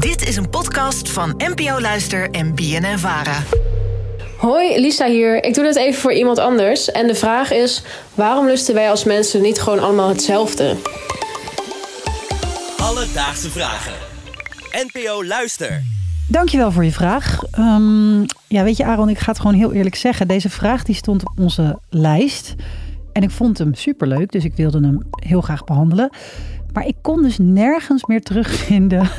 Dit is een podcast van NPO Luister en BNN Vara. Hoi, Lisa hier. Ik doe dit even voor iemand anders. En de vraag is: waarom lusten wij als mensen niet gewoon allemaal hetzelfde? Alledaagse vragen. NPO Luister. Dankjewel voor je vraag. Ehm, ja, weet je Aaron, ik ga het gewoon heel eerlijk zeggen. Deze vraag die stond op onze lijst. En ik vond hem superleuk, dus ik wilde hem heel graag behandelen. Maar ik kon dus nergens meer terugvinden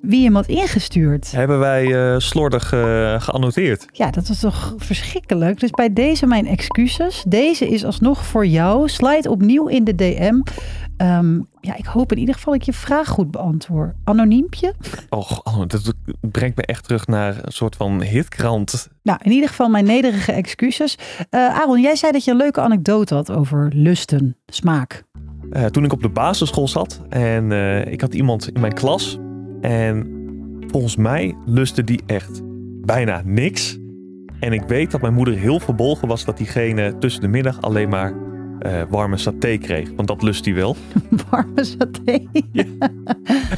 wie hem had ingestuurd. Hebben wij uh, slordig uh, geannoteerd. Ja, dat was toch verschrikkelijk. Dus bij deze mijn excuses. Deze is alsnog voor jou. Slide opnieuw in de DM. Um, ja, ik hoop in ieder geval dat ik je vraag goed beantwoord. Anoniempje? Oh, dat brengt me echt terug naar een soort van hitkrant. Nou, in ieder geval mijn nederige excuses. Uh, Aaron, jij zei dat je een leuke anekdote had over lusten, smaak. Uh, toen ik op de basisschool zat en uh, ik had iemand in mijn klas. En volgens mij lustte die echt bijna niks. En ik weet dat mijn moeder heel verbolgen was dat diegene tussen de middag alleen maar uh, warme saté kreeg. Want dat lust hij wel. warme saté? Ja.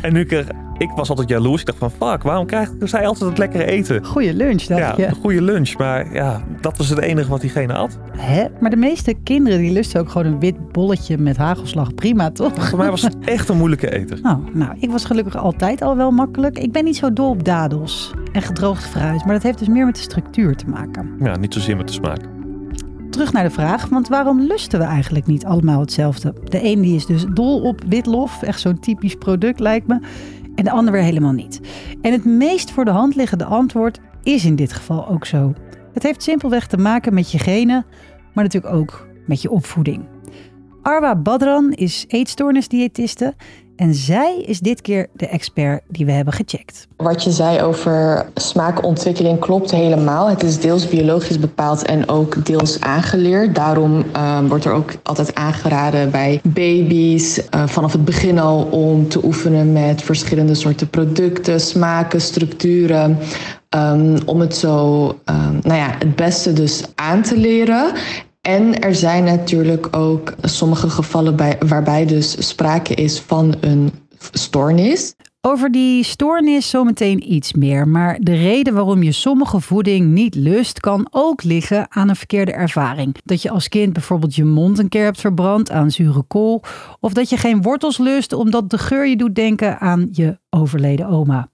En nu ik er, ik was altijd jaloers. Ik dacht van fuck, waarom krijgt zij altijd het lekkere eten? Goeie lunch, dacht ja, je. een goede lunch. Maar ja, dat was het enige wat diegene had. Hè? Maar de meeste kinderen die lusten ook gewoon een wit bolletje met hagelslag. Prima, toch? Voor mij was het echt een moeilijke eter. Oh, nou, ik was gelukkig altijd al wel makkelijk. Ik ben niet zo dol op dadels en gedroogd fruit. Maar dat heeft dus meer met de structuur te maken. Ja, niet zozeer met de smaak terug naar de vraag, want waarom lusten we eigenlijk niet allemaal hetzelfde? De een die is dus dol op witlof, echt zo'n typisch product lijkt me, en de ander weer helemaal niet. En het meest voor de hand liggende antwoord is in dit geval ook zo. Het heeft simpelweg te maken met je genen, maar natuurlijk ook met je opvoeding. Arwa Badran is eetstoornisdiëtiste en zij is dit keer de expert die we hebben gecheckt. Wat je zei over smaakontwikkeling klopt helemaal. Het is deels biologisch bepaald en ook deels aangeleerd. Daarom uh, wordt er ook altijd aangeraden bij baby's uh, vanaf het begin al om te oefenen met verschillende soorten producten, smaken, structuren. Um, om het zo um, nou ja, het beste dus aan te leren. En er zijn natuurlijk ook sommige gevallen bij, waarbij dus sprake is van een stoornis. Over die stoornis zometeen iets meer. Maar de reden waarom je sommige voeding niet lust, kan ook liggen aan een verkeerde ervaring. Dat je als kind bijvoorbeeld je mond een keer hebt verbrand aan zure kool. Of dat je geen wortels lust omdat de geur je doet denken aan je overleden oma.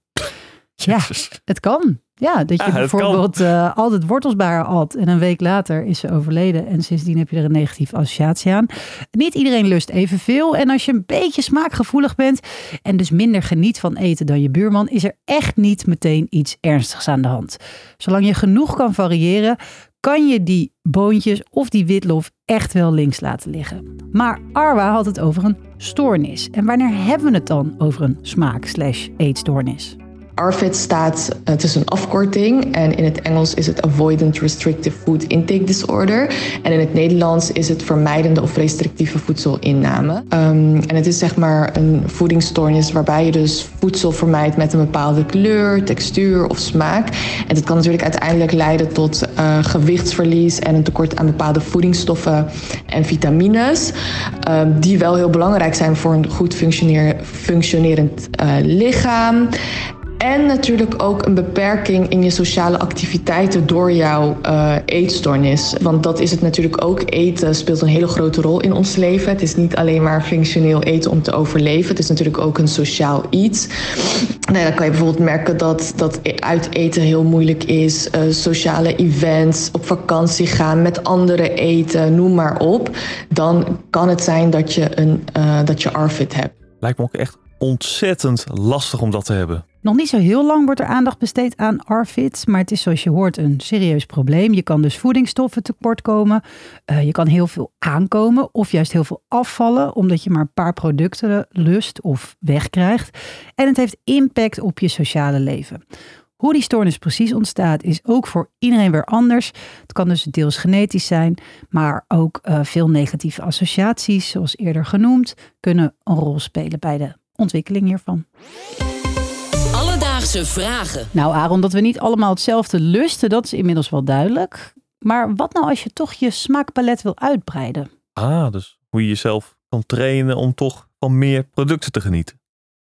Ja, het kan. Ja, dat je bijvoorbeeld eh, altijd wortels bij haar at en een week later is ze overleden en sindsdien heb je er een negatieve associatie aan. Niet iedereen lust evenveel en als je een beetje smaakgevoelig bent en dus minder geniet van eten dan je buurman, is er echt niet meteen iets ernstigs aan de hand. Zolang je genoeg kan variëren, kan je die boontjes of die witlof echt wel links laten liggen. Maar Arwa had het over een stoornis. En wanneer hebben we het dan over een smaak-eetstoornis? ARFID staat, het is een afkorting en in het Engels is het Avoidant Restrictive Food Intake Disorder. En in het Nederlands is het vermijdende of restrictieve voedselinname. Um, en het is zeg maar een voedingsstoornis waarbij je dus voedsel vermijdt met een bepaalde kleur, textuur of smaak. En dat kan natuurlijk uiteindelijk leiden tot uh, gewichtsverlies en een tekort aan bepaalde voedingsstoffen en vitamines. Um, die wel heel belangrijk zijn voor een goed functionerend uh, lichaam. En natuurlijk ook een beperking in je sociale activiteiten door jouw uh, eetstoornis. Want dat is het natuurlijk ook. Eten speelt een hele grote rol in ons leven. Het is niet alleen maar functioneel eten om te overleven. Het is natuurlijk ook een sociaal iets. Nou, dan kan je bijvoorbeeld merken dat, dat uit eten heel moeilijk is. Uh, sociale events, op vakantie gaan, met anderen eten, noem maar op. Dan kan het zijn dat je, een, uh, dat je ARFID hebt. Lijkt me ook echt ontzettend lastig om dat te hebben. Nog niet zo heel lang wordt er aandacht besteed aan ARFID, maar het is zoals je hoort een serieus probleem. Je kan dus voedingsstoffen tekort komen, uh, je kan heel veel aankomen of juist heel veel afvallen omdat je maar een paar producten lust of wegkrijgt. En het heeft impact op je sociale leven. Hoe die stoornis precies ontstaat is ook voor iedereen weer anders. Het kan dus deels genetisch zijn, maar ook uh, veel negatieve associaties, zoals eerder genoemd, kunnen een rol spelen bij de ontwikkeling hiervan. Alledaagse vragen. Nou, Aaron, dat we niet allemaal hetzelfde lusten, dat is inmiddels wel duidelijk. Maar wat nou als je toch je smaakpalet wil uitbreiden? Ah, dus hoe je jezelf kan trainen om toch van meer producten te genieten.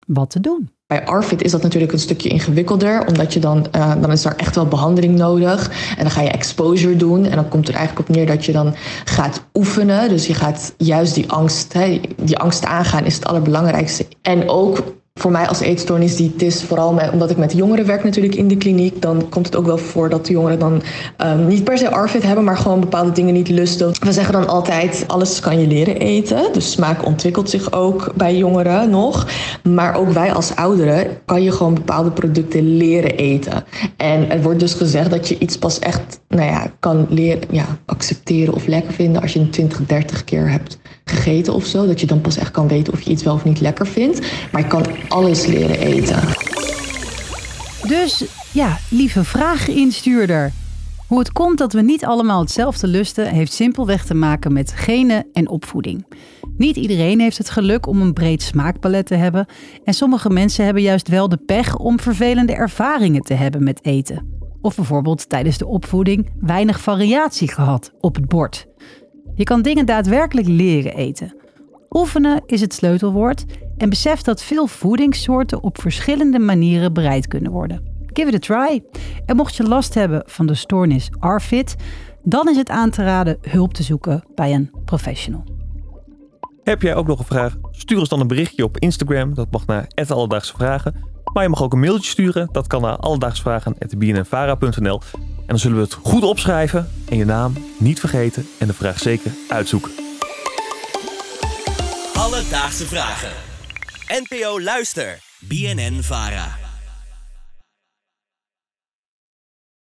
Wat te doen? Bij ARFID is dat natuurlijk een stukje ingewikkelder, omdat je dan, uh, dan is er echt wel behandeling nodig. En dan ga je exposure doen. En dan komt er eigenlijk op neer dat je dan gaat oefenen. Dus je gaat juist die angst, hè, die angst aangaan, is het allerbelangrijkste. En ook voor mij als eetstoornisdiëtist, vooral met, omdat ik met jongeren werk natuurlijk in de kliniek, dan komt het ook wel voor dat de jongeren dan um, niet per se ARFID hebben, maar gewoon bepaalde dingen niet lusten. We zeggen dan altijd, alles kan je leren eten. Dus smaak ontwikkelt zich ook bij jongeren nog. Maar ook wij als ouderen kan je gewoon bepaalde producten leren eten. En er wordt dus gezegd dat je iets pas echt nou ja, kan leren ja, accepteren of lekker vinden als je een 20, 30 keer hebt gegeten of zo. Dat je dan pas echt kan weten of je iets wel of niet lekker vindt. Maar je kan alles leren eten. Dus ja, lieve vrageninstuurder. Hoe het komt dat we niet allemaal hetzelfde lusten, heeft simpelweg te maken met genen en opvoeding. Niet iedereen heeft het geluk om een breed smaakpalet te hebben. En sommige mensen hebben juist wel de pech om vervelende ervaringen te hebben met eten. Of bijvoorbeeld tijdens de opvoeding weinig variatie gehad op het bord. Je kan dingen daadwerkelijk leren eten. Oefenen is het sleutelwoord en besef dat veel voedingssoorten op verschillende manieren bereid kunnen worden. Give it a try. En mocht je last hebben van de stoornis ARFID, dan is het aan te raden hulp te zoeken bij een professional. Heb jij ook nog een vraag? Stuur ons dan een berichtje op Instagram. Dat mag naar Alledaagse Vragen. Maar je mag ook een mailtje sturen. Dat kan naar alledaagsvragen.bnnvara.nl En dan zullen we het goed opschrijven en je naam niet vergeten en de vraag zeker uitzoeken. Alledaagse Vragen. NPO Luister. BNN Vara.